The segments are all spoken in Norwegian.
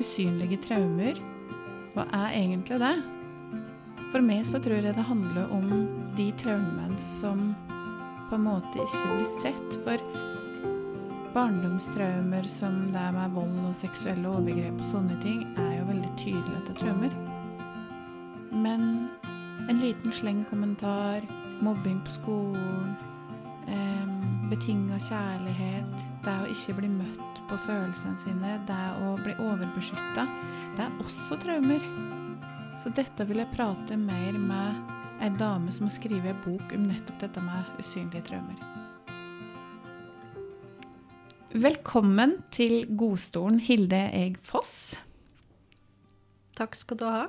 usynlige traumer, hva er egentlig det? For meg så tror jeg det handler om de traumene som på en måte ikke blir sett. For barndomstraumer som det er med vold og seksuelle overgrep og sånne ting, er jo veldig tydelig at det er traumer. Men en liten slengkommentar, mobbing på skolen, eh, betinga kjærlighet, det å ikke bli møtt på følelsene sine, det å bli overbeskytta, det er også traumer. Så dette vil jeg prate mer med ei dame som har skrevet en bok om nettopp dette med usynlige traumer. Velkommen til godstolen, Hilde Eeg Foss. Takk skal du ha.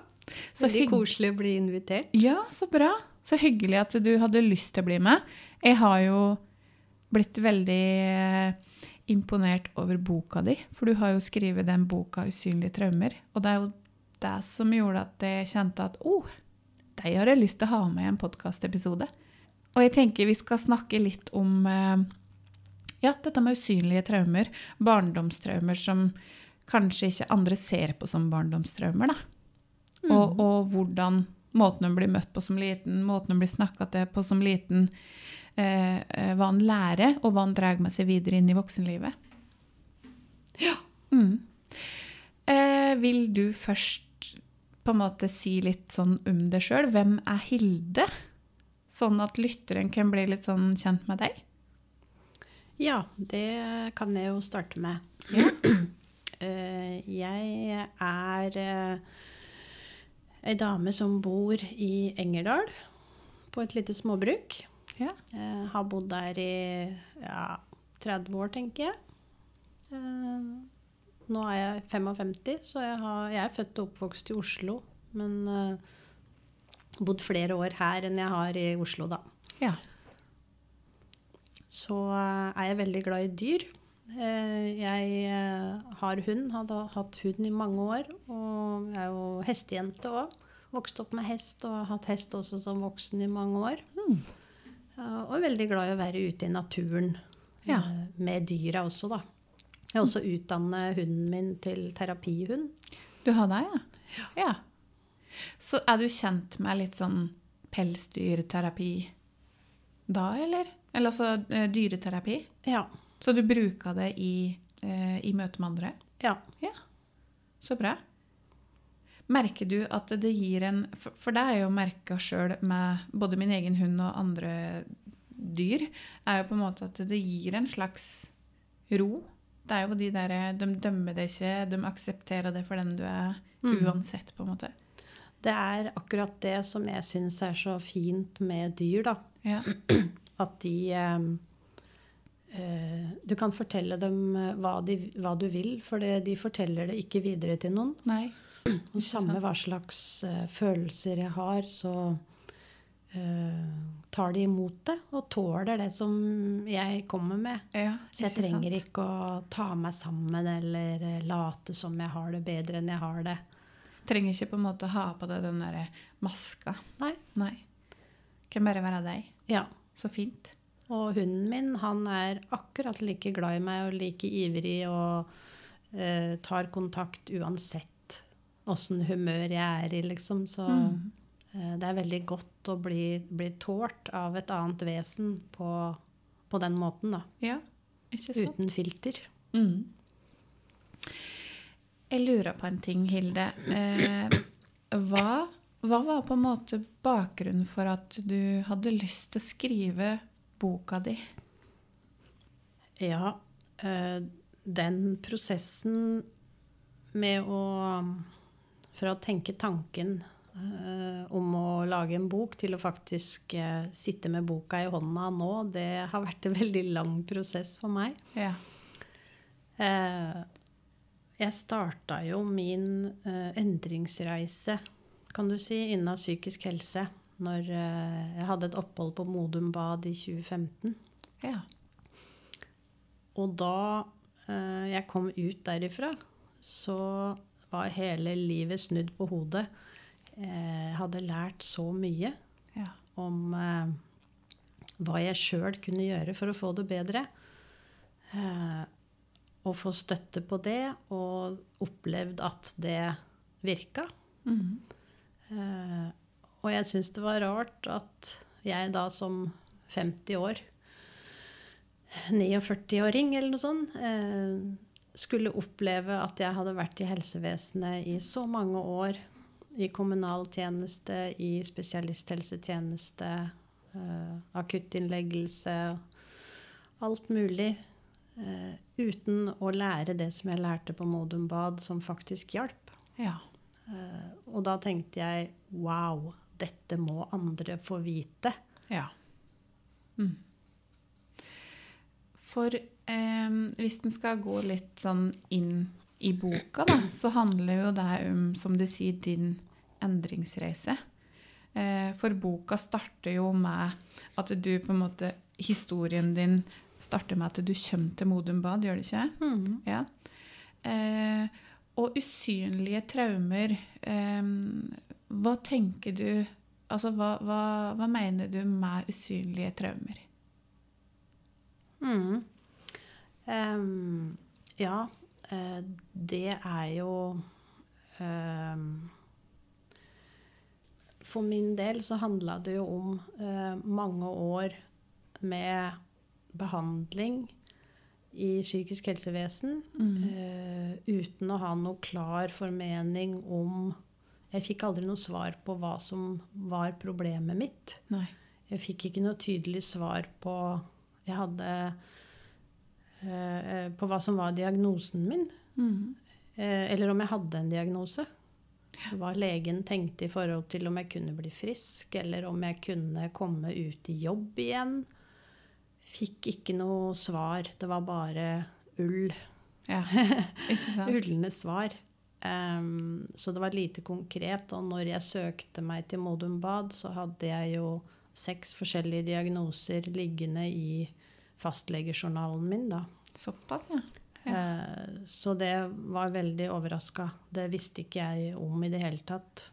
Så Veldig koselig å bli invitert. Ja, så bra. Så hyggelig at du hadde lyst til å bli med. Jeg har jo blitt veldig eh, imponert over boka di, for du har jo skrevet den boka 'Usynlige traumer'. Og det er jo det som gjorde at jeg kjente at oh, de har jeg lyst til å ha med i en podkastepisode. Og jeg tenker vi skal snakke litt om eh, ja, dette med usynlige traumer. Barndomstraumer som kanskje ikke andre ser på som barndomstraumer. da. Og, og hvordan måten hun blir møtt på som liten, måten hun blir snakka til på som liten, hva han lærer, og hva han drar med seg videre inn i voksenlivet. Ja. Mm. Eh, vil du først på en måte si litt sånn om deg sjøl? Hvem er Hilde? Sånn at lytteren kan bli litt sånn kjent med deg? Ja, det kan jeg jo starte med. Eh, jeg er uh, ei dame som bor i Engerdal, på et lite småbruk. Ja. Eh, har bodd der i ja, 30 år, tenker jeg. Eh, nå er jeg 55, så jeg, har, jeg er født og oppvokst i Oslo. Men eh, bodd flere år her enn jeg har i Oslo, da. Ja. Så eh, er jeg veldig glad i dyr. Eh, Jeg eh, har hund, hadde hatt hund i mange år. Og jeg er jo hestejente òg. Vokst opp med hest og har hatt hest også som voksen i mange år. Mm. Og veldig glad i å være ute i naturen Ja. eh, med dyra også, da. Jeg har også utdannet hunden min til terapihund. Du har det, ja? ja? Så er du kjent med litt sånn pelsdyrterapi da, eller? Eller altså eh, dyreterapi? Ja. Så du bruker det i, eh, i møte med andre? ja. Ja. Så bra. Merker du at det gir en For, det er jo merka sjøl med både min egen hund og andre dyr, er jo på en måte at det gir en slags ro. Det er jo de der De dømmer deg ikke, de aksepterer det for den du er Mm. uansett, på en måte. Det er akkurat det som jeg syns er så fint med dyr, da. Ja. At de eh, eh, Du kan fortelle dem eh, hva, de, hva du vil, for de forteller det ikke videre til noen. Nei. Og Samme hva slags eh, følelser jeg har, så uh, tar de imot det og tåler det som jeg kommer med. Ja, Så jeg trenger sant? ikke å ta meg sammen eller eh, late som jeg har det bedre enn jeg har det. Trenger ikke på en måte å ha på deg den derre maska. Nei. Nei. Kan bare være deg. Ja. Så fint. Og hunden min, han er akkurat like glad i meg og like ivrig og uh, tar kontakt uansett åssen humør jeg er i, liksom. Så Mm. eh, det er veldig godt å bli, bli tålt av et annet vesen på, på den måten, da. Ja, ikke sant? Uten filter. Mm. Jeg lurer på en ting, Hilde. Eh, hva, hva var på en måte bakgrunnen for at du hadde lyst til å skrive boka di? Ja, eh, den prosessen med å Fra å tenke tanken eh, om å lage en bok til å faktisk eh, sitte med boka i hånda nå, det har vært en veldig lang prosess for meg. Ja. Eh, jeg starta jo min endringsreise, kan du si, innen psykisk helse når jeg hadde et opphold på Modum Bad i 2015. ja. Og da jeg kom ut derifra, så var hele livet snudd på hodet. Eh, hadde lært så mye ja. om eh, hva jeg sjøl kunne gjøre for å få det bedre. Eh, å få støtte på det, og opplevd at det virka. Mm. Eh, og jeg syns det var rart at jeg da som 50 år, 49-åring eller noe sånt, eh, skulle oppleve at jeg hadde vært i helsevesenet i så mange år. I kommunal tjeneste, i spesialisthelsetjeneste, uh, akuttinnleggelse, alt mulig. Uh, uten å lære det som jeg lærte på Modum Bad, som faktisk hjalp. Ja. Uh, og da tenkte jeg wow, dette må andre få vite. Ja. Mm. For eh, hvis den skal gå litt sånn inn i boka, da, så handler jo det om, som du sier, din endringsreise. Eh, for boka starter jo med at du på en måte Historien din starter med at du kommer til Modum Bad, gjør det ikke? Ja. Eh, og usynlige traumer eh, Hva tenker du Altså, hva, hva, hva mener du med usynlige traumer? Mm. Em, ja, eh, det er jo um, For min del så handla det jo om uh, mange år med behandling i psykisk helsevesen eh, uten å ha noe klar formening om Jeg fikk aldri noe svar på hva som var problemet mitt. Nei. Jeg fikk ikke noe tydelig svar på Jeg hadde På hva som var diagnosen min. Mm. Eh, eller om jeg hadde en diagnose. Hva legen tenkte i forhold til om jeg kunne bli frisk, eller om jeg kunne komme ut i jobb igjen. Fikk ikke noe svar. Det var bare ull. Ja? Ullende svar. Um, så det var lite konkret. Og når jeg søkte meg til Modum Bad, så hadde jeg jo seks forskjellige diagnoser liggende i fastlegejournalen min, da. Såpass, ja. Ja. Eh, Så det var veldig overraska. Det visste ikke jeg om i det hele tatt.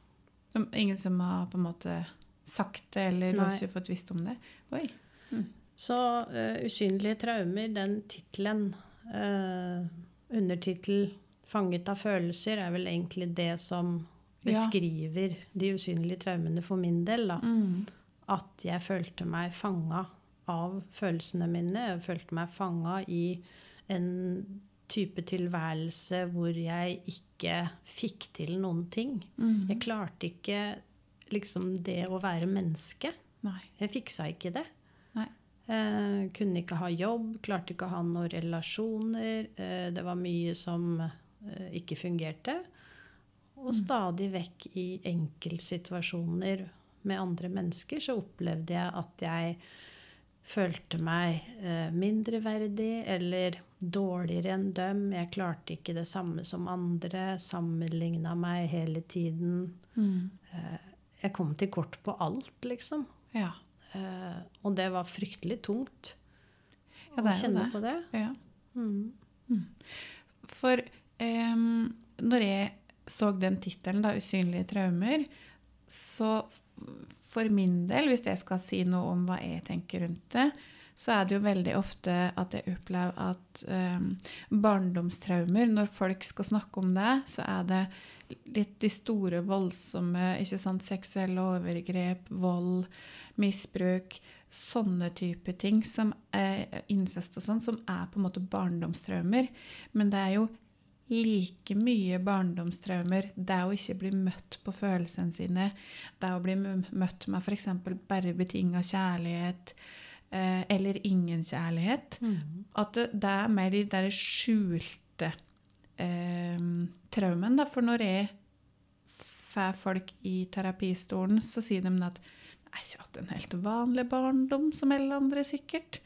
Ingen som har på en måte sagt det, eller ikke fått visst om det? Oi. Så uh, 'Usynlige traumer', den tittelen, uh, undertittel 'Fanget av følelser', er vel egentlig det som Ja. beskriver de usynlige traumene for min del. da. Mm. At jeg følte meg fanga av følelsene mine. Jeg følte meg fanga i en type tilværelse hvor jeg ikke fikk til noen ting. Mm. Jeg klarte ikke liksom det å være menneske. Nei. Jeg fiksa ikke det. Eh, kunne ikke ha jobb, klarte ikke å ha noen relasjoner. Eh, det var mye som eh, ikke fungerte. Og stadig vekk i enkeltsituasjoner med andre mennesker så opplevde jeg at jeg følte meg eh, mindreverdig eller dårligere enn dem. Jeg klarte ikke det samme som andre, sammenligna meg hele tiden. Mm. Jeg kom til kort på alt, liksom. Ja. Eh, og det var fryktelig tungt Ja, å kjenne det. på det. ja. Mm. For um, når jeg så den tittelen, 'Usynlige traumer', så for min del, hvis jeg skal si noe om hva jeg tenker rundt det, så er det jo veldig ofte at jeg opplever at um, barndomstraumer, når folk skal snakke om det, så er det litt de store, voldsomme ikke sant, seksuelle overgrep, vold, misbruk, sånne type ting, som er incest og sånn, som er på en måte barndomstraumer. Men det er jo like mye barndomstraumer. Det å ikke bli møtt på følelsene sine, det å bli møtt med f.eks. bare betinga kjærlighet, eh, eller ingen kjærlighet. Mm. At det, det er mer de der skjulte eh, traumen. Da. For når jeg får folk i terapistolen, så sier de at Nei, jeg har hatt en helt vanlig barndom, som alle andre sikkert.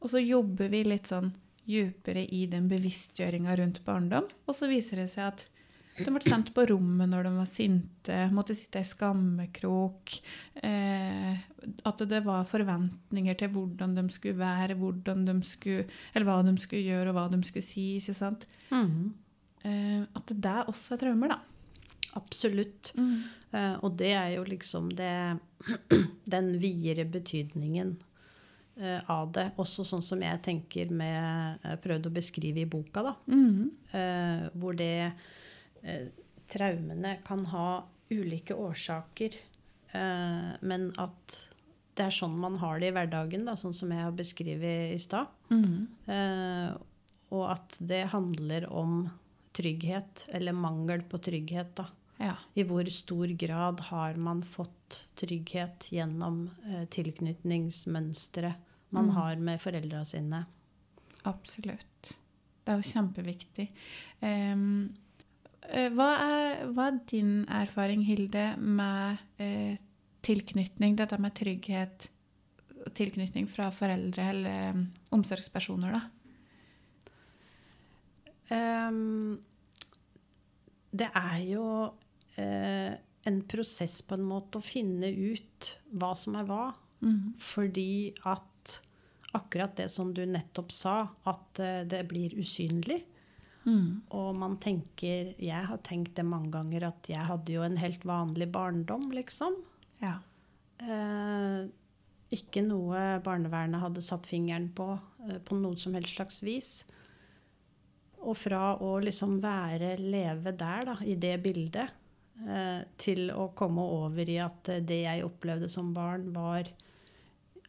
Og så jobber vi litt sånn djupere i den bevisstgjøringa rundt barndom. Og så viser det seg at de ble sendt på rommet når de var sinte, måtte sitte i skammekrok. Eh, at det var forventninger til hvordan de skulle være, de skulle, eller hva de skulle gjøre, og hva de skulle si. ikke sant? Mm. Eh, at det der også er traumer, da. Absolutt. Eh, og det er jo liksom det Den videre betydningen. Eh, av det. Også sånn som jeg tenker med eh, prøvd å beskrive i boka, da. Mm Eh, hvor det Traumene kan ha ulike årsaker, men at det er sånn man har det i hverdagen, da, sånn som jeg har beskrevet i stad. Mm Eh, og at det handler om trygghet, eller mangel på trygghet, da. Ja. I hvor stor grad har man fått trygghet gjennom eh, tilknytningsmønstre man Mm. har med foreldra sine? Absolutt. Det er jo kjempeviktig. Em, eh, hva, er, hva er din erfaring, Hilde, med uh, tilknytning, dette med trygghet, tilknytning fra foreldre eller um, omsorgspersoner, da? Um, det er jo uh, en prosess på en måte å finne ut hva som er hva. Mhm. Fordi at akkurat det som du nettopp sa, at eh, det blir usynlig. Mm. Og man tenker Jeg har tenkt det mange ganger at jeg hadde jo en helt vanlig barndom, liksom. Ja. Eh, ikke noe barnevernet hadde satt fingeren på eh, på noe som helst slags vis. Og fra å liksom være, leve der, da, i det bildet, eh, til å komme over i at eh, det jeg opplevde som barn, var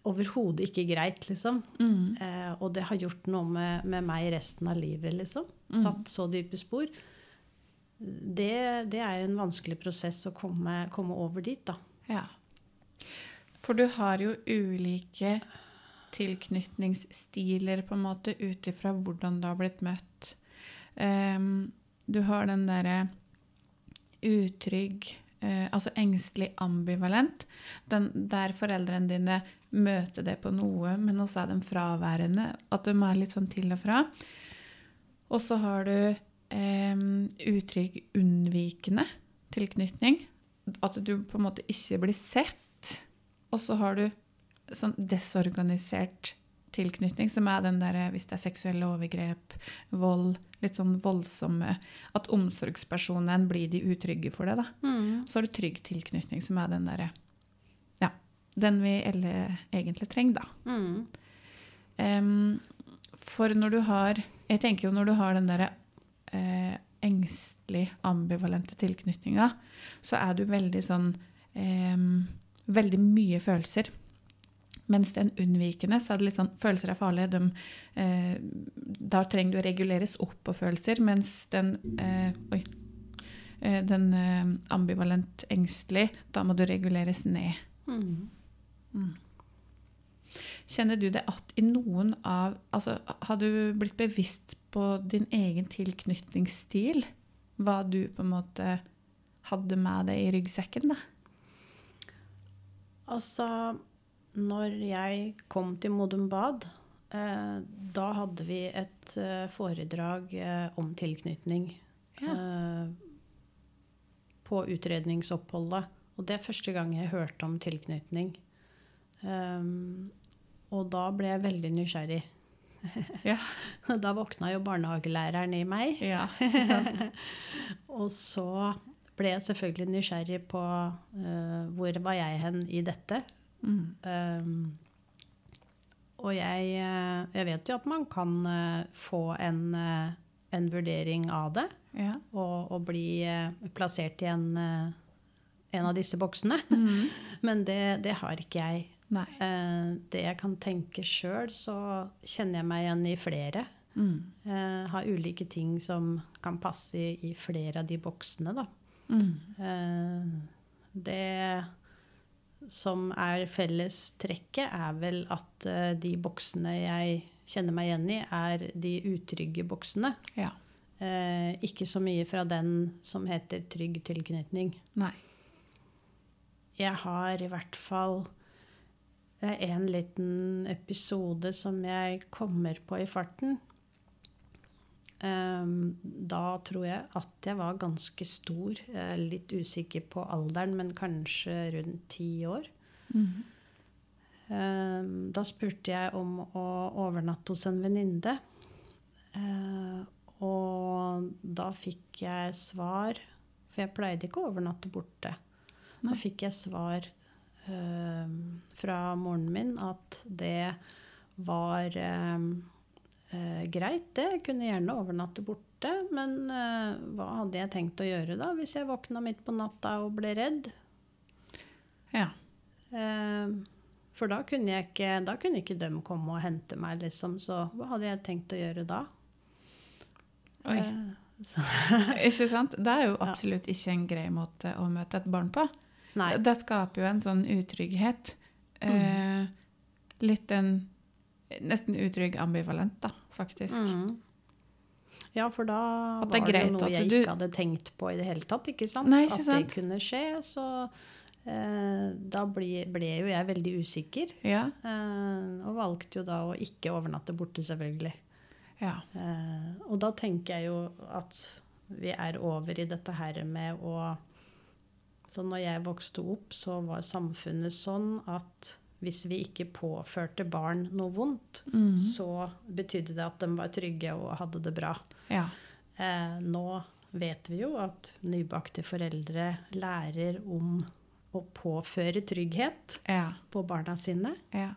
overhodet ikke greit, liksom. Mm. Eh, og det har gjort noe med, med meg resten av livet, liksom. Mm. Satt så dype spor. Det, det er en vanskelig prosess å komme, komme over dit, da. Ja. For du har jo ulike tilknytningsstiler på en måte ut ifra hvordan du har blitt møtt. Um, du har den derre utrygg, eh, altså engstelig ambivalent, den der foreldrene dine møter det på noe, men også er de fraværende, at de er litt sånn til og fra. Og så har du em, utrygg unnvikende tilknytning, at du på en måte ikke blir sett. Og så har du sånn desorganisert tilknytning, som er den derre hvis det er seksuelle overgrep, vold, litt sånn voldsomme At omsorgspersonen blir de utrygge for det, da. Så har du trygg tilknytning, som er den derre Ja, den vi alle egentlig trenger, da. Mm. Um, for når du har Jeg tenker jo når du har den derre eh, engstelig ambivalente tilknytninga, så er du veldig sånn em, Veldig mye følelser. Mens den unnvikende, så er det litt sånn Følelser er farlige. De, eh, da trenger du å reguleres opp på følelser, mens den eh, Oi. Eh, den eh, ambivalent engstelig, da må du reguleres ned. Mm. Kjenner du det at i noen av Altså, har du blitt bevisst på din egen tilknytningsstil? Hva du på en måte hadde med deg i ryggsekken, da? Altså, når jeg kom til Modum Bad, eh, da hadde vi et eh, foredrag eh, om tilknytning eh, på utredningsoppholdet. Og det er første gang jeg hørte om tilknytning. Um, og da ble jeg veldig nysgjerrig. Ja. Da våkna jo barnehagelæreren i meg. ja? Og så ble jeg selvfølgelig nysgjerrig på uh, hvor var jeg hen i dette. Mm. Um, og jeg, eh, jeg vet jo at man kan eh, få en, eh, en vurdering av det, Ja. og, og bli plassert i en, en av disse boksene. Mm. Men det, det har ikke jeg. Eh, det jeg kan tenke sjøl, så kjenner jeg meg igjen i flere. Mm. Uh, har ulike ting som kan passe i, i flere av de boksene, da. Mm. Uh, det som er fellestrekket, er vel at eh, de boksene jeg kjenner meg igjen i, er de utrygge boksene. Ja. Eh, ikke så mye fra den som heter trygg tilknytning. Nei. Jeg har i hvert fall er en liten episode som jeg kommer på i farten. Ehm, da tror jeg at jeg var ganske stor. Er litt usikker på alderen, men kanskje rundt ti år. Mm. Ehm, da spurte jeg om å overnatte hos en venninne. Eh, og da fikk jeg svar, for jeg pleide ikke å overnatte borte. Da fikk jeg svar eh, fra moren min at det var eh, greit, det. Jeg kunne gjerne overnatte borte. Men eh, hva hadde jeg tenkt å gjøre da, hvis jeg våkna midt på natta og ble redd? Ja. Eh, for da kunne, jeg ikke, da kunne ikke de komme og hente meg, liksom. Så hva hadde jeg tenkt å gjøre da? Oi. Eh, Ikke sant? Det er jo absolutt ikke en grei måte å møte et barn på. nei. Det skaper jo en sånn utrygghet. Eh, litt en nesten utrygg ambivalent, da, faktisk. Mm. Ja, for da At var det noe jeg du- ikke hadde tenkt på i det hele tatt. ikke sant? Nei, ikke At det kunne skje. Så eh, da ble, ble jo jeg veldig usikker. Ja. Eh, og valgte jo da å ikke overnatte borte, selvfølgelig. ja. Eh, og da tenker jeg jo at vi er over i dette her med å Så når jeg vokste opp, så var samfunnet sånn at hvis vi ikke påførte barn noe vondt, mm. så betydde det at de var trygge og hadde det bra. ja. Eh, nå vet vi jo at nybakte foreldre lærer om å påføre trygghet Ja. på barna sine. Ja.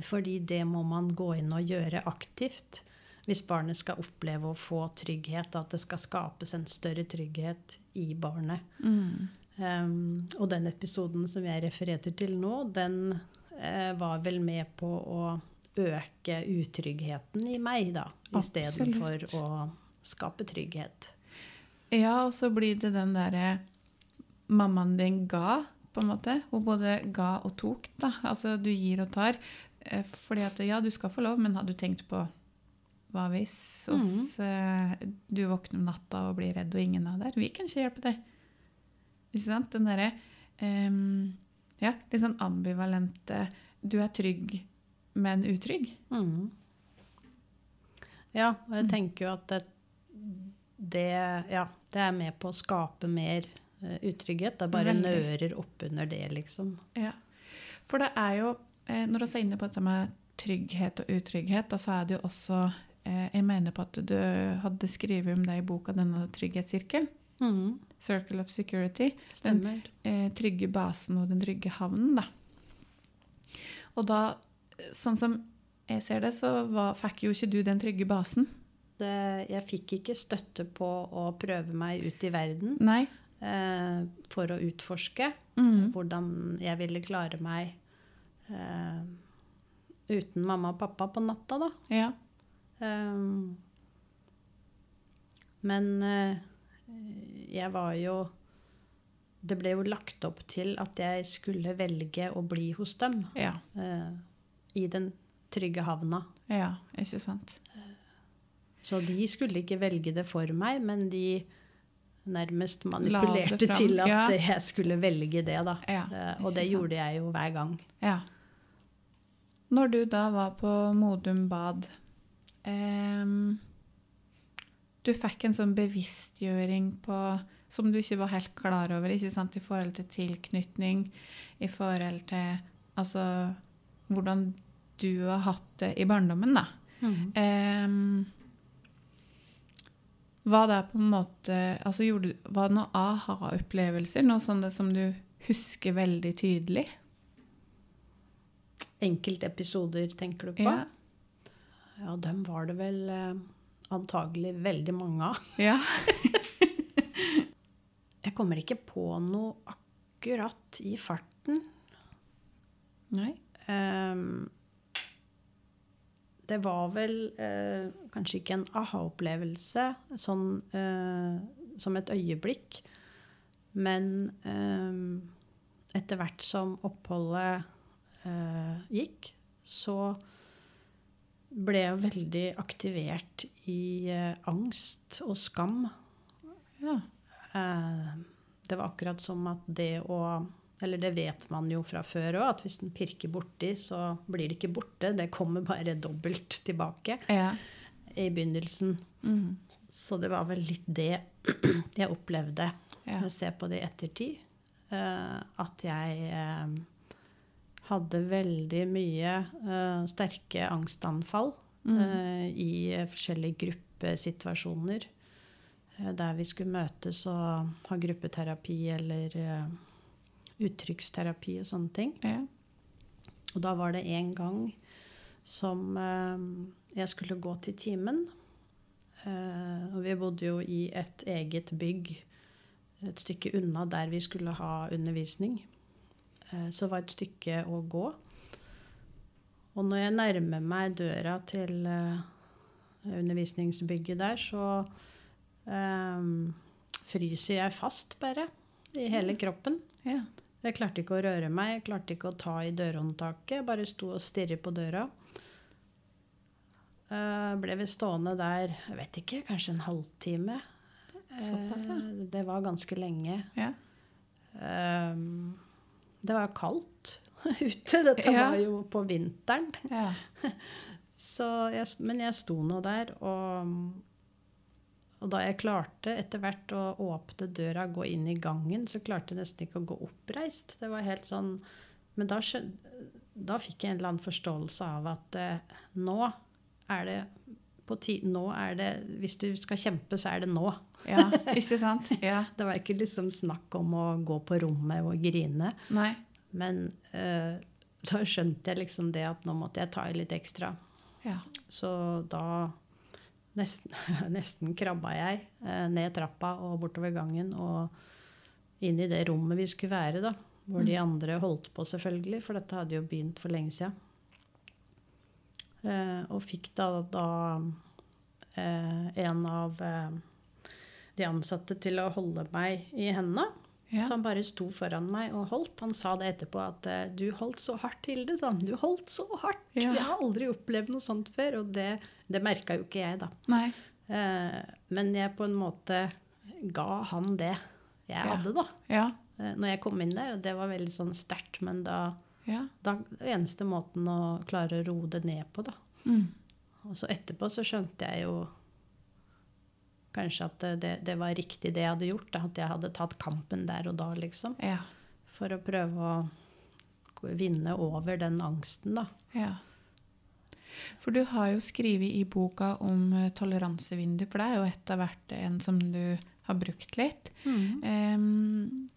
Fordi det må man gå inn og gjøre aktivt hvis barnet skal oppleve å få trygghet, at det skal skapes en større trygghet i barnet. Mm. Um, og den episoden som jeg refererer til nå, den var vel med på å øke utryggheten i meg, da, istedenfor å skape trygghet. Ja, og så blir det den derre mammaen din ga, på en måte. Hun både ga og tok, da. Altså du gir og tar. Eh, Fordi at ja, du skal få lov, men har du tenkt på hva hvis oss, mm. du våkner om natta og blir redd, og ingen er der? Vi kan ikke hjelpe deg. Ikke sant? Den derre ehm, ja, litt sånn ambivalente Du er trygg, men utrygg. Mm. Ja, og Mm. jeg tenker jo at det, det, ja, det er med på å skape mer eh, utrygghet. Det bare Veldig. nører oppunder det, liksom. Ja. For det er jo, eh, når vi er inne på dette med trygghet og utrygghet, da så er det jo også eh, Jeg mener på at du hadde skrevet om det i boka, denne trygghetssirkelen. Mhm. Circle of Security. Stemmer. Eh, trygge basen og den trygge havnen, da. Og da, eh, sånn som jeg ser det, så var, fikk jo ikke du den trygge basen. Det, jeg fikk ikke støtte på å prøve meg ut i verden eh, for å utforske mm. hvordan jeg ville klare meg eh, uten mamma og pappa på natta, da. Ja. Um, men eh, jeg var jo Det ble jo lagt opp til at jeg skulle velge å bli hos dem. Ja. eh, I den trygge havna. Ja, ikke sant. Så de skulle ikke velge det for meg, men de nærmest manipulerte til at ja. jeg skulle velge det, da. Ja, Eh, og det gjorde jeg jo hver gang. Ja. Når du da var på Modum Bad ehm, Du fikk en sånn bevisstgjøring på som du ikke var helt klar over, i forhold til tilknytning, i forhold til altså, hvordan du har hatt det i barndommen, da. Ehm, var det på en måte altså gjorde, Var det noen aha-opplevelser? Noe sånt som du husker veldig tydelig? Enkeltepisoder, tenker du på? Ja. Ja, dem var det vel eh, antagelig veldig mange av. ja. Jeg kommer ikke på noe akkurat i farten. Nei. Um, det var vel uh, kanskje ikke en aha-opplevelse sånn uh, som et øyeblikk, men ehm, etter hvert som oppholdet uh, gikk, så ble jeg veldig aktivert i eh, angst og skam. Ja. Eh, det var akkurat som at det å Eller det vet man jo fra før òg, at hvis den pirker borti, så blir det ikke borte. Det kommer bare dobbelt tilbake Ja. i begynnelsen. Mm. Så det var vel litt det jeg opplevde Ja. jeg ser på det i ettertid. eh, at jeg hadde veldig mye eh, sterke angstanfall Eh, i eh, forskjellige gruppesituasjoner. Uh, der vi skulle møtes og ha gruppeterapi eller uttrykksterapi og sånne ting. Ja. Og da var det en gang som jeg skulle gå til timen. Og vi bodde jo i et eget bygg et stykke unna der vi skulle ha undervisning. Så var et stykke å gå. Og når jeg nærmer meg døra til eh, undervisningsbygget der, så eh, fryser jeg fast bare i hele kroppen. ja. Jeg klarte ikke å røre meg, jeg klarte ikke å ta i dørhåndtaket. Jeg bare sto og stirret på døra. Uh, ble vi stående der, jeg vet ikke, kanskje en halvtime. Såpass, ja. Uh, det var ganske lenge. Ja. Eh, det var kaldt ute. Dette Ja. var jo på vinteren. ja. Så jeg, men jeg sto nå der, og, og da jeg klarte etter hvert å åpne døra gå inn i gangen, så klarte jeg nesten ikke å gå oppreist. Det var helt sånn Men da, da fikk jeg en eller annen forståelse av at eh, nå er det Nå er det Hvis du skal kjempe, så er det nå. ja. Ikke sant? Ja. Det var ikke liksom snakk om å gå på rommet og grine. Nei. Men eh, da skjønte jeg liksom det at nå måtte jeg ta i litt ekstra. Ja. Så da nesten, nesten krabba jeg eh, ned trappa og bortover gangen og inn i det rommet vi skulle være, da. Hvor de andre holdt på, selvfølgelig, for dette hadde jo begynt for lenge siden. Eh, og fikk da, da eh, en av eh, de ansatte til å holde meg i hendene. Ja. Så han bare sto foran meg og holdt. Han sa det etterpå at eh, 'du holdt så hardt, Hilde', sa han. 'Du holdt så hardt'. Ja. Jeg har aldri opplevd noe sånt før. Og det, det merka jo ikke jeg, da. Nei. Eh, men jeg på en måte ga han det jeg Ja. hadde, da. Ja. Eh, når jeg kom inn der. Det var veldig sånn sterkt, men da, Ja. da eneste måten å klare å roe det ned på, da. Mm. Og så etterpå så skjønte jeg jo kanskje at det, det, var riktig det jeg hadde gjort. Da, at jeg hadde tatt kampen der og da, liksom. Ja. For å prøve å vinne over den angsten, da. Ja. For du har jo skrevet i boka om eh, toleransevindu, for det er jo etter hvert en som du har brukt litt. Em,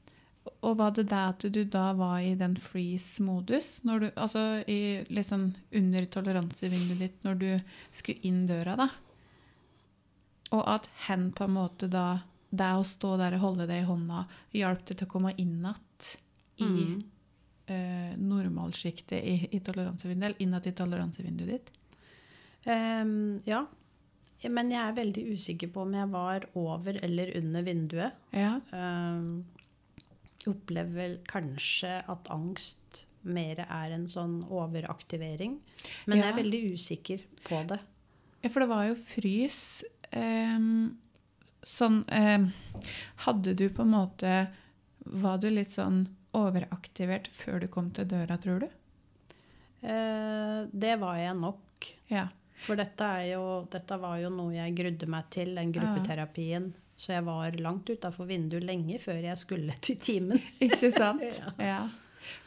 og var det det at du da var i den freeze-modus, altså i litt sånn under toleransevinduet ditt når du skulle inn døra, da? Og at hen på en måte da Det å stå der og holde det i hånda hjalp det til å komme inn igjen i Mm. eh, normalsjiktet i, i toleransevinduet, eller igjen i toleransevinduet ditt? Um, ja. Men jeg er veldig usikker på om jeg var over eller under vinduet. Ja. Um, opplever vel kanskje at angst mer er en sånn overaktivering. Men jeg er veldig usikker på det. Ja, for det var jo frys. Ehm, sånn ehm, Hadde du på en måte Var du litt sånn overaktivert før du kom til døra, tror du? Eh, det var jeg nok. Ja. For dette, er jo, dette var jo noe jeg grudde meg til, den gruppeterapien. Så jeg var langt utafor vinduet lenge før jeg skulle til timen. Ikke sant? Ja.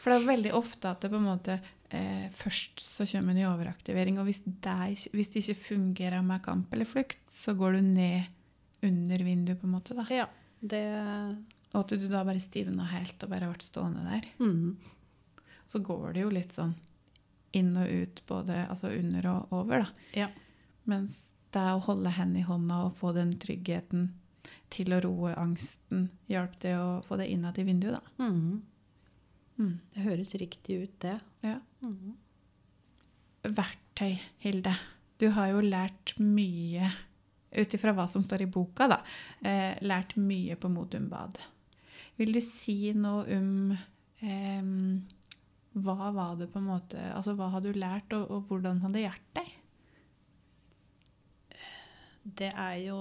For det er veldig ofte at det på en måte eh, Først så kommer en i overaktivering, og hvis det, hvis det ikke fungerer med kamp eller flukt, så går du ned under vinduet, på en måte. da. Ja, det Og at du da bare stivna helt og bare ble stående der. mm. Så går det jo litt sånn inn og ut, både altså under og over, da. Ja. Mens det å holde hendene i hånda og få den tryggheten til å roe angsten, hjalp det å få det innad i vinduet, da. Mm. Mm. Det høres riktig ut, det. Ja. Mm. Verktøy, Hilde. Du har jo lært mye, ut ifra hva som står i boka, da, eh, lært mye på Modum Bad. Vil du si noe om eh, hva var det på en måte Altså hva har du lært, og, og hvordan har det hjulpet deg? Det er jo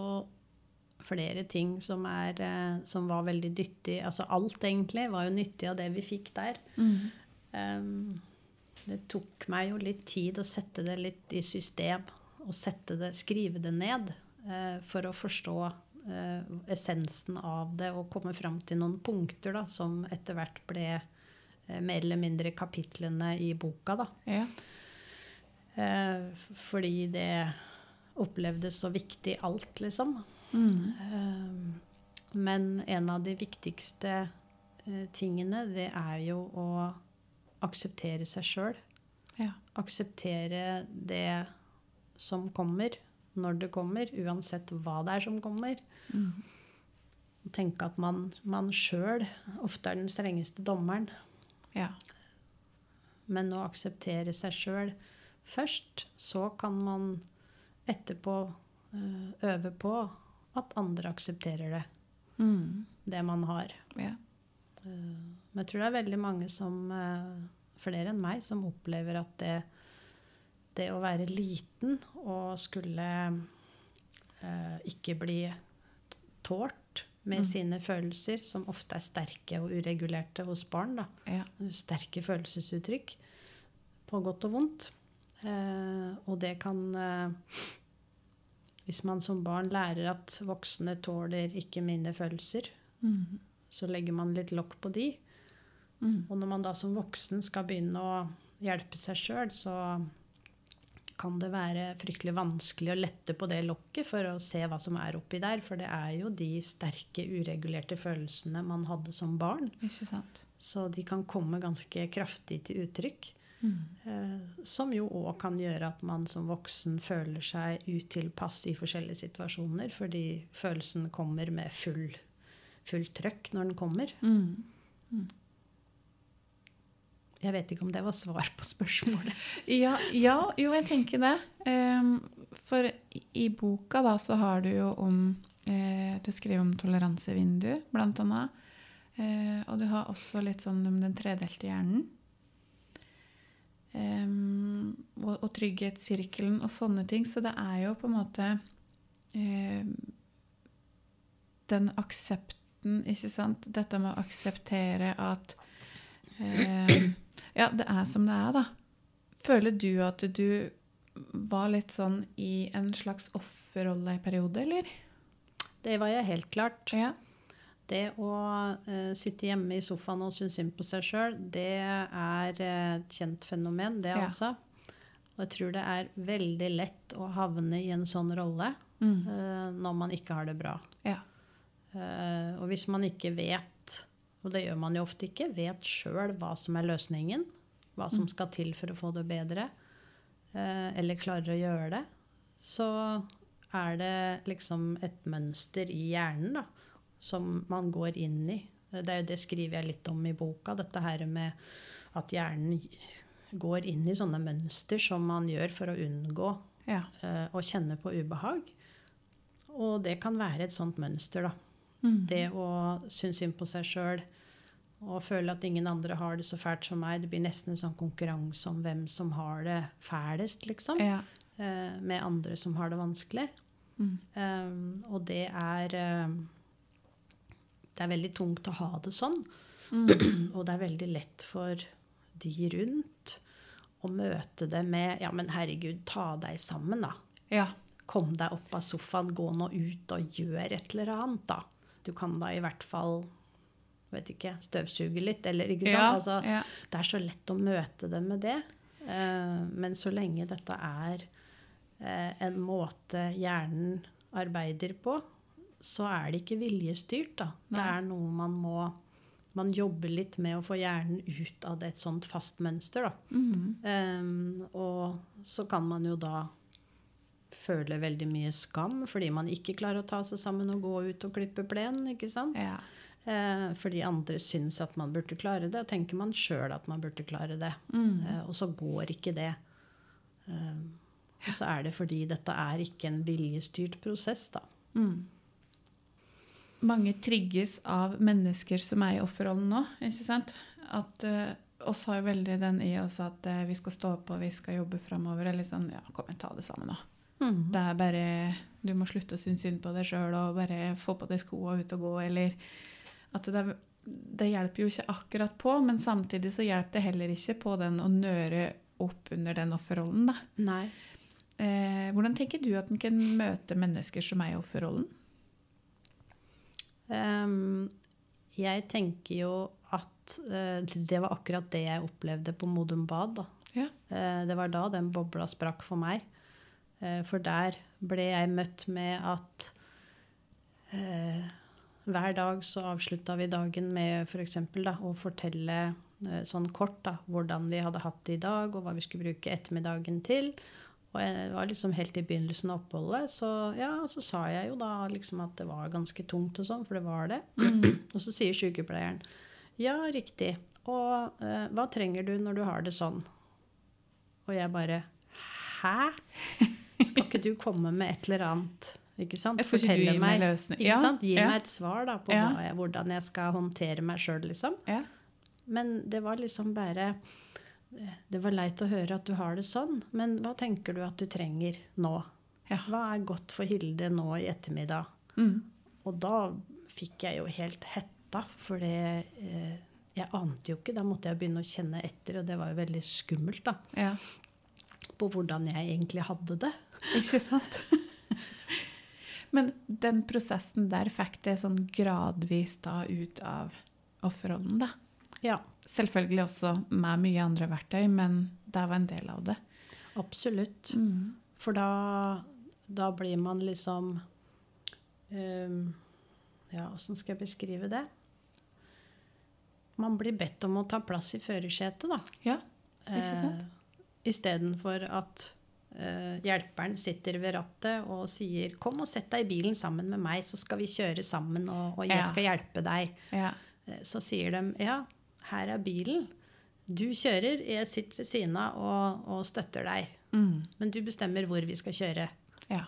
flere ting som, er, eh, som var veldig nyttig. Altså alt, egentlig, var jo nyttig av det vi fikk der. Um, det tok meg jo litt tid å sette det litt i system. Og det, skrive det ned uh, for å forstå uh, essensen av det og komme fram til noen punkter da, som etter hvert ble uh, mer eller mindre kapitlene i boka. da. Ja. Fordi det opplevdes så viktig alt, liksom. Mm. Eh, men en av de viktigste eh, tingene, det er jo å akseptere seg sjøl. Ja. Akseptere det som kommer, når det kommer, uansett hva det er som kommer. Mm. Tenke at man, man sjøl ofte er den strengeste dommeren. Ja. Men å akseptere seg sjøl først, så kan man etterpå øh, øve på at andre aksepterer det. Mm. Det man har. ja. Eh, Men jeg tror det er veldig mange som, eh, flere enn meg, som opplever at det, det å være liten og skulle eh, ikke bli tålt med Mm. sine følelser, som ofte er sterke og uregulerte hos barn, da. ja. sterke følelsesuttrykk, på godt og vondt. Eh, og det kan eh, Hvis man som barn lærer at voksne tåler ikke mine følelser, Mm. så legger man litt lokk på de. Mm. Og når man da som voksen skal begynne å hjelpe seg sjøl, så kan det være fryktelig vanskelig å lette på det lokket for å se hva som er oppi der. For det er jo de sterke, uregulerte følelsene man hadde som barn. Så de kan komme ganske kraftig til uttrykk. Mm. Som jo òg kan gjøre at man som voksen føler seg utilpass i forskjellige situasjoner, fordi følelsen kommer med full, full trøkk når den kommer. Mm. Jeg vet ikke om det var svar på spørsmålet. Ja, ja, jo, jeg tenker det. For i, i boka da, så har du jo om eh, Du skriver om toleransevindu, blant annet. Eh, og du har også litt sånn om den tredelte hjernen. Ehm, og, og trygghetssirkelen og sånne ting. Så det er jo på en måte eh, den aksepten, ikke sant? Dette med å akseptere at eh, Ja, det er som det er, da. Føler du at du var litt sånn i en slags offerrolle i periode, eller? Det var jeg helt klart. Ja. Det å uh, sitte hjemme i sofaen og synes synd på seg sjøl, det er eh, et kjent fenomen, det Ja. altså. Og jeg tror det er veldig lett å havne i en sånn rolle Mm. uh, når man ikke har det bra. Ja. Uh, og hvis man ikke vet, og det gjør man jo ofte ikke, vet sjøl hva som er løsningen, hva som Mm. skal til for å få det bedre, eller klarer å gjøre det, så er det liksom et mønster i hjernen da, som man går inn i. Det er jo det skriver jeg litt om i boka, dette her med at hjernen går inn i sånne mønster som man gjør for å unngå Ja. uh, å kjenne på ubehag. Og det kan være et sånt mønster, da. Mm. Det å synes synd på seg sjøl og føle at ingen andre har det så fælt som meg. Det blir nesten en sånn konkurranse om hvem som har det fælest, liksom. Ja. Uh, med andre som har det vanskelig. Mm. Um, og det er um, Det er veldig tungt å ha det sånn. Mm. Og det er veldig lett for de rundt å møte det med Ja, men herregud, ta deg sammen, da. ja. Kom deg opp av sofaen, gå nå ut og gjør et eller annet, da. Du kan da i hvert fall vet ikke, støvsuge litt, eller ikke sant? Ja. Altså, ja. det er så lett å møte det med det. Uh, men så lenge dette er uh, en måte hjernen arbeider på, så er det ikke viljestyrt, da. Det er noe man må Man jobber litt med å få hjernen ut av et sånt fast mønster, da. Mm. Um, og så kan man jo da føle veldig mye skam fordi man ikke klarer å ta seg sammen og gå ut og klippe plenen, ikke sant? ja. Eh, fordi andre syns at man burde klare det, og tenker man sjøl at man burde klare det. Mm. Eh, og så går ikke det. Eh, og så er det fordi dette er ikke en viljestyrt prosess, da. Mm. Mange trigges av mennesker som er i offerrollen nå. ikke sant? At uh, oss har jo veldig den i oss at uh, vi skal stå på, vi skal jobbe framover. Eller sånn Ja, kom igjen, ta det sammen, da. Det er bare Du må slutte å synes synd på deg sjøl og bare få på deg skoa og ut og gå, eller At det, det hjelper jo ikke akkurat på, men samtidig så hjelper det heller ikke på den å nøre opp under den offerrollen, da. Nei. Eh, hvordan tenker du at en kan møte mennesker som er i offerrollen? Ehm, jeg tenker jo at eh, det var akkurat det jeg opplevde på Modum Bad. Da. Ja. Eh, det var da den bobla sprakk for meg. Eh, for der ble jeg møtt med at hver dag så avslutta vi dagen med f.eks. For å fortelle sånn kort da, hvordan vi hadde hatt det i dag, og hva vi skulle bruke ettermiddagen til. Og jeg var liksom helt i begynnelsen av oppholdet, så ja, så sa jeg jo da liksom at det var ganske tungt og sånn, for det var det. og så sier sykepleieren ja, riktig. Og eh, hva trenger du når du har det sånn? Og jeg bare Hæ? Skal ikke du komme med et eller annet? Ikke sant? Gi meg? Ikke Ja, sant? Gi ja. meg et svar da, på Ja. jeg, hvordan jeg skal håndtere meg sjøl, liksom. Men det var liksom bare Det var leit å høre at du har det sånn, men hva tenker du at du trenger nå? Ja. Hva er godt for Hilde nå i ettermiddag? Mm. Og da fikk jeg jo helt hetta, for det eh, Jeg ante jo ikke. Da måtte jeg begynne å kjenne etter, og det var jo veldig skummelt, da. ja. På hvordan jeg egentlig hadde det. Ikke sant? Men den prosessen der fikk det sånn gradvis da ut av offerrollen, da. Ja, Selvfølgelig også med mye andre verktøy, men det var en del av det. absolutt. Mm. For da, da blir man liksom um, Ja, åssen skal jeg beskrive det? Man blir bedt om å ta plass i førersetet, da. Ja, ikke sant? Eh, Istedenfor at eh, hjelperen sitter ved rattet og sier 'Kom og sett deg i bilen sammen med meg, så skal vi kjøre sammen, og, og jeg skal hjelpe deg'. Ja. Eh, Så sier de 'Ja, her er bilen. Du kjører, jeg sitter ved siden av og, og støtter deg'. Mm. Men du bestemmer hvor vi skal kjøre. ja.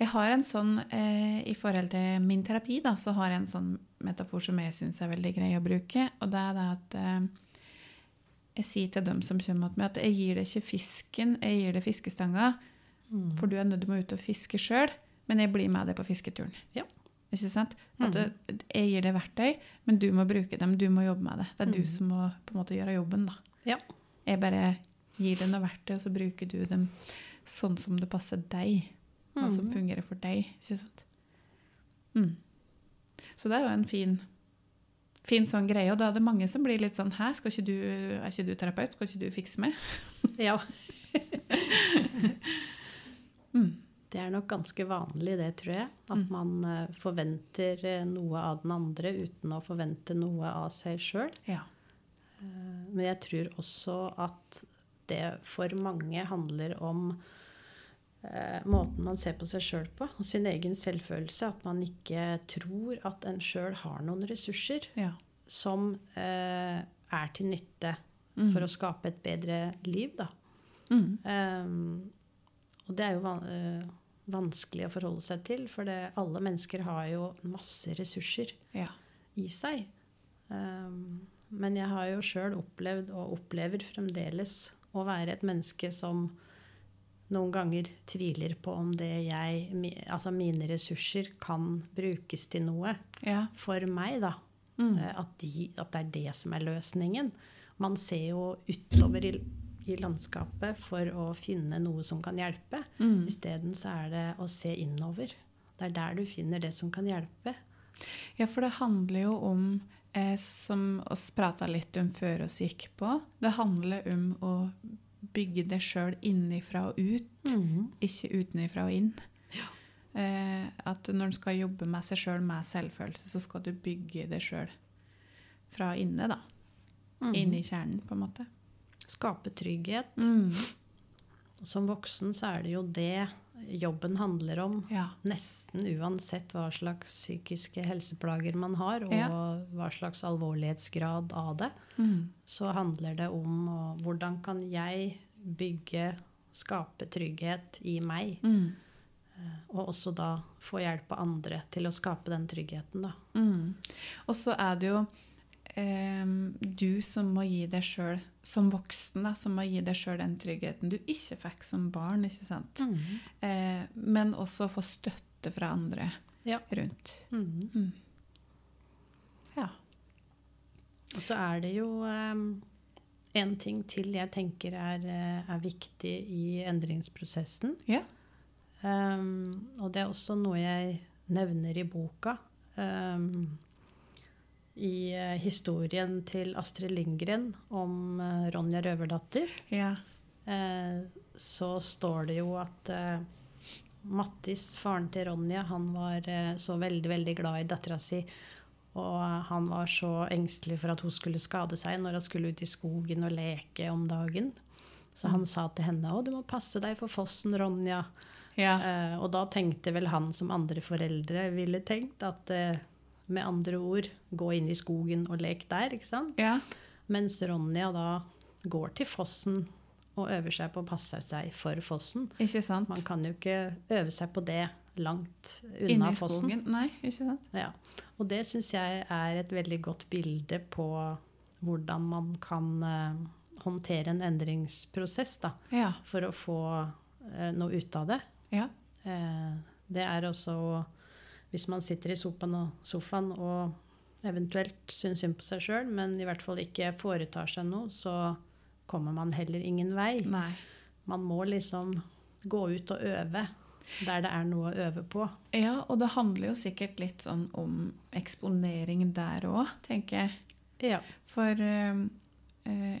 Jeg har en sånn, eh, I forhold til min terapi da, så har jeg en sånn metafor som jeg syns er veldig grei å bruke. Og det er det at eh, jeg sier til dem som kommer til meg, at jeg gir deg ikke fisken, jeg gir deg fiskestanga. For du er nødt til å ut og fiske sjøl, men jeg blir med deg på fisketuren. Ja. Ikke sant? At du, jeg gir deg verktøy, men du må bruke dem, du må jobbe med det. Det er du Mhm. som må på en måte gjøre jobben. da. Ja. Jeg bare gir deg noe verktøy, og så bruker du dem sånn som det passer deg. Hva som Mhm. fungerer for deg. Ikke sant? Mm. Så det er jo en fin, fin sånn greie. Og da er det mange som blir litt sånn Hæ, ikke du, er ikke du terapeut? Skal ikke du fikse meg? ja. Mm. Det er nok ganske vanlig, det, tror jeg. At Mm. man eh, forventer eh, noe av den andre uten å forvente noe av seg sjøl. Ja. Men jeg tror også at det for mange handler om eh, måten man ser på seg sjøl på, og sin egen selvfølelse. At man ikke tror at en sjøl har noen ressurser ja. som eh, er til nytte Mm. for å skape et bedre liv, da. Mm. Um, og det er jo van eh, vanskelig å forholde seg til, for det, alle mennesker har jo masse ressurser ja. i seg. Um, men jeg har jo sjøl opplevd, og opplever fremdeles, å være et menneske som noen ganger tviler på om det jeg, altså mine ressurser kan brukes til noe ja. for meg, da. Mm. Eh, At, de, at det er det som er løsningen. Man ser jo utover i, i landskapet for å finne noe som kan hjelpe. Mm. Isteden så er det å se innover. Det er der du finner det som kan hjelpe. Ja, for det handler jo om, eh, som oss prata litt om før oss gikk på, det handler om å bygge det sjøl innifra og ut, ikke utenifra og inn. Eh, at når en skal jobbe med seg sjøl med selvfølelse, så skal du bygge det sjøl fra inne, da. Inn i kjernen, på en måte. Skape trygghet. Mm. Som voksen så er det jo det jobben handler om. Ja. Nesten uansett hva slags psykiske helseplager man har, og Ja. hva slags alvorlighetsgrad av det. Mm. så handler det om å, hvordan kan jeg bygge, skape trygghet i meg. Mm. Og også da få hjelp av andre til å skape den tryggheten, da. Mm. Og så er det jo du som må gi deg sjøl, som voksen, da, som må gi deg sjøl den tryggheten du ikke fikk som barn. ikke sant? Eh, men også få støtte fra andre Ja. rundt. Mhm. Mm. Ja. Og så er det jo um, en ting til jeg tenker er, eh, er viktig i endringsprosessen. Ja. Um, og det er også noe jeg nevner i boka. Em, I eh, historien til Astrid Lindgren om eh, Ronja Røverdatter. ja. eh, så står det jo at Mattis, faren til Ronja, han var så veldig, veldig glad i dattera si. Og han var så engstelig for at hun skulle skade seg når hun skulle ut i skogen og leke om dagen. Så han sa til henne 'Å, du må passe deg for fossen, Ronja'. Ja. Eh, og da tenkte vel han som andre foreldre ville tenkt, at eh, med andre ord gå inn i skogen og lek der, ikke sant? ja. Mens Ronja da går til fossen og øver seg på å passe seg for fossen. Ikke sant? Man kan jo ikke øve seg på det langt unna i fossen. skogen. Nei, ikke sant? Ja. Og det syns jeg er et veldig godt bilde på hvordan man kan uh, håndtere en endringsprosess da, Ja. for å få uh, noe ut av det. Ja. Uh, det er også hvis man sitter i sofaen og, sofaen og eventuelt syns synd på seg sjøl, men i hvert fall ikke foretar seg noe, så kommer man heller ingen vei. Nei. Man må liksom gå ut og øve der det er noe å øve på. Ja, og det handler jo sikkert litt sånn om eksponering der òg, tenker jeg. Ja. For eh, eh,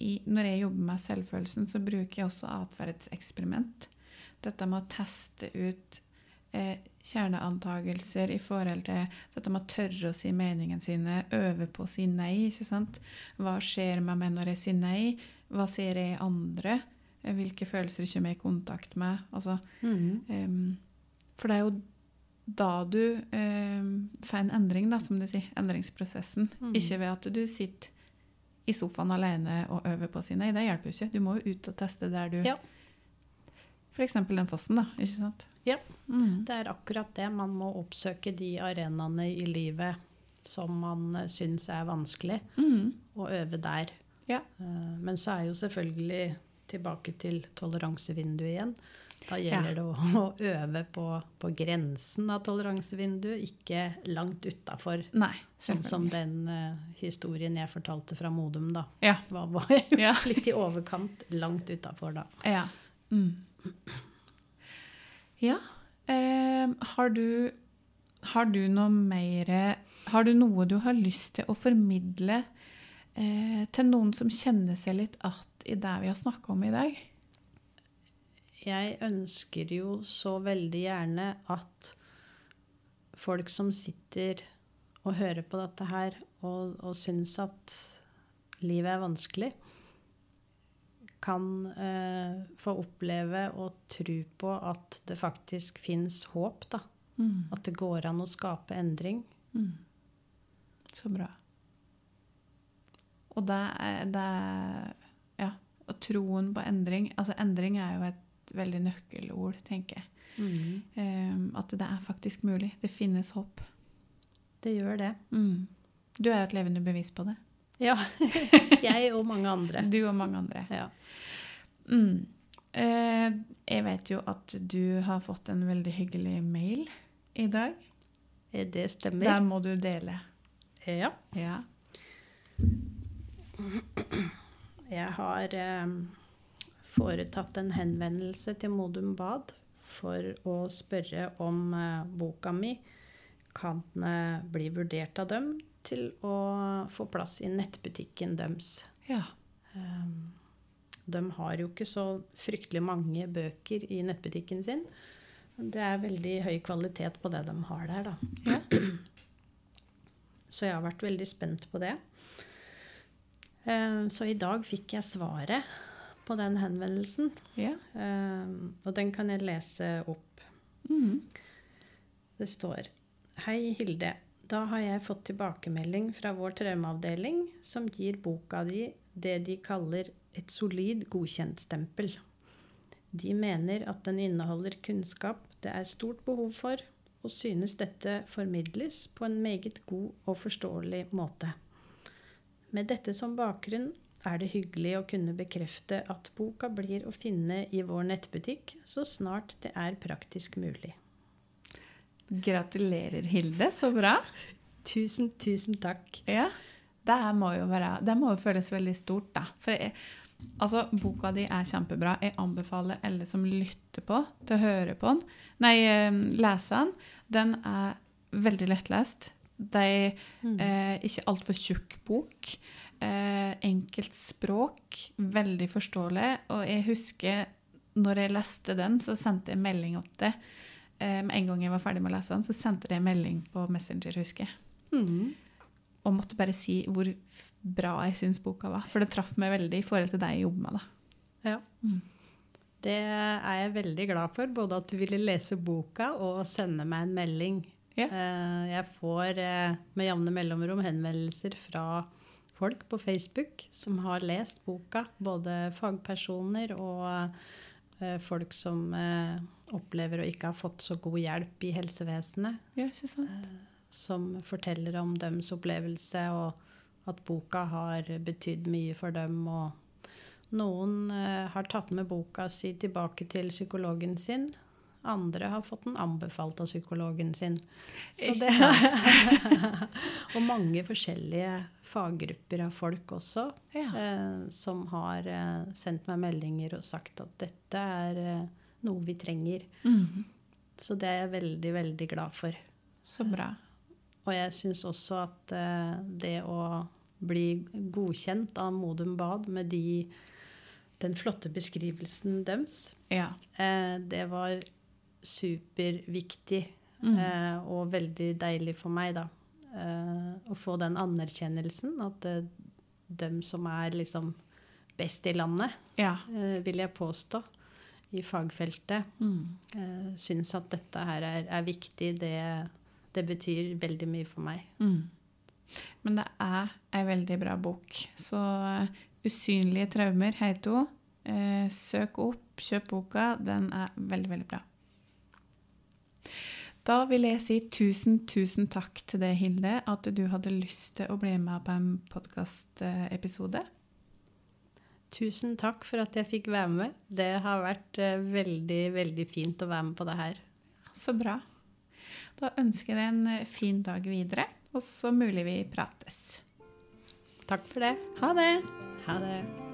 i, når jeg jobber med selvfølelsen, så bruker jeg også atferdseksperiment. Dette med å teste ut eh, kjerneantagelser i forhold til dette med å tørre å si meningen sine, øve på å si nei. ikke sant? Hva skjer med meg når jeg sier nei? Hva ser jeg i andre? Eh, Hvilke følelser kommer jeg i kontakt med? Altså, Mhm. Em, for det er jo da du em, får en endring, da, som du sier. Endringsprosessen. Mm. Ikke ved at du sitter i sofaen alene og øver på å si nei. Det hjelper jo ikke. Du må jo ut og teste der du Ja. F.eks. den fossen, da. Ikke sant? Ja. Mm. Det er akkurat det. Man må oppsøke de arenaene i livet som man eh, syns er vanskelig, Mm. og øve der. Ja. Eh, Men så er jo selvfølgelig tilbake til toleransevinduet igjen. Da gjelder det å, å øve på, på grensen av toleransevinduet, ikke langt utafor. Sånn som den uh, historien jeg fortalte fra Modum, da. Ja. Var, var Ja. litt i overkant langt utafor, da. Ja. Mm. Ja. Eh, har du Har du noe mer Har du noe du har lyst til å formidle eh, til noen som kjenner seg litt att i det vi har snakka om i dag? Jeg ønsker jo så veldig gjerne at folk som sitter og hører på dette her og, og syns at livet er vanskelig, kan eh, få oppleve og tro på at det faktisk fins håp. da. Mm. At det går an å skape endring. Mm. Så bra. Og det er, Ja. Og troen på endring Altså, endring er jo et veldig nøkkelord, tenker jeg. Em, at det er faktisk mulig. Det finnes håp. Det gjør det. Mm. Du er jo et levende bevis på det. Ja. Jeg og mange andre. Du og mange andre. Ja. Mm. Eh, jeg vet jo at du har fått en veldig hyggelig mail i dag. Eh, Det stemmer. Der må du dele. Ja. Ja. Jeg har eh, foretatt en henvendelse til Modum Bad for å spørre om eh, boka mi kan eh, bli vurdert av dem til å få plass i nettbutikken deres. ja. Um, de har jo ikke så fryktelig mange bøker i nettbutikken sin. Det er veldig høy kvalitet på det de har der, da. Ja. Så jeg har vært veldig spent på det. Eh, Så i dag fikk jeg svaret på den henvendelsen. ja. Eh, Og den kan jeg lese opp. Mm. Det står Hei, Hilde. Da har jeg fått tilbakemelding fra vår traumeavdeling som gir boka di det de kaller et solid godkjentstempel. De mener at den inneholder kunnskap det er stort behov for, og synes dette formidles på en meget god og forståelig måte. Med dette som bakgrunn er det hyggelig å kunne bekrefte at boka blir å finne i vår nettbutikk så snart det er praktisk mulig. Gratulerer, Hilde. Så bra. Tusen, tusen takk. Ja. Det må jo, være, det må jo føles veldig stort, da. For jeg, altså, boka di er kjempebra. Jeg anbefaler alle som lytter på, til å høre på den. Nei, eh, lese den. Den er veldig lettlest. Det er eh, ikke altfor tjukk bok. Eh, enkelt språk. Veldig forståelig. Og jeg husker når jeg leste den, så sendte jeg melding opp det. Med en gang jeg var ferdig med å lese den, så sendte jeg melding på Messenger, husker jeg. Mm. Og måtte bare si hvor bra jeg syns boka var. For det traff meg veldig i forhold til deg jeg jobber med. da. Ja. Mm. Det er jeg veldig glad for. Både at du ville lese boka og sende meg en melding. Ja. Eh, Jeg får eh, med jevne mellomrom henvendelser fra folk på Facebook som har lest boka. Både fagpersoner og eh, folk som opplever å ikke ha fått så god hjelp i helsevesenet. Ja, ikke sant? Som forteller om deres opplevelse, og at boka har betydd mye for dem. Og noen eh, har tatt med boka si tilbake til psykologen sin. Andre har fått den anbefalt av psykologen sin. Så det, og mange forskjellige faggrupper av folk også, Ja. eh, som har eh, sendt meg meldinger og sagt at dette er eh, noe vi trenger. Mhm. Så det er jeg veldig, veldig glad for. Så bra. Og jeg syns også at eh, det å bli godkjent av Modum Bad med de, den flotte beskrivelsen deres, Ja. eh, det var superviktig Mm. og veldig deilig for meg, da. Å få den anerkjennelsen at eh, dem som er liksom best i landet, ja. vil jeg påstå, i fagfeltet, Mm. eh, syns at dette her er, er viktig. Det, det betyr veldig mye for meg. Mm. Men det er ei veldig bra bok. Så eh, 'Usynlige traumer' hun. Eh, søk opp, kjøp boka. Den er veldig, veldig bra. Da vil jeg si tusen, tusen takk til deg, Hilde, at du hadde lyst til å bli med på en podkastepisode. Tusen takk for at jeg fikk være med. Det har vært eh, veldig, veldig fint å være med på det her. Så bra. Da ønsker jeg deg en eh, fin dag videre, og så mulig vi prates. Takk for det. Ha det! Ha det.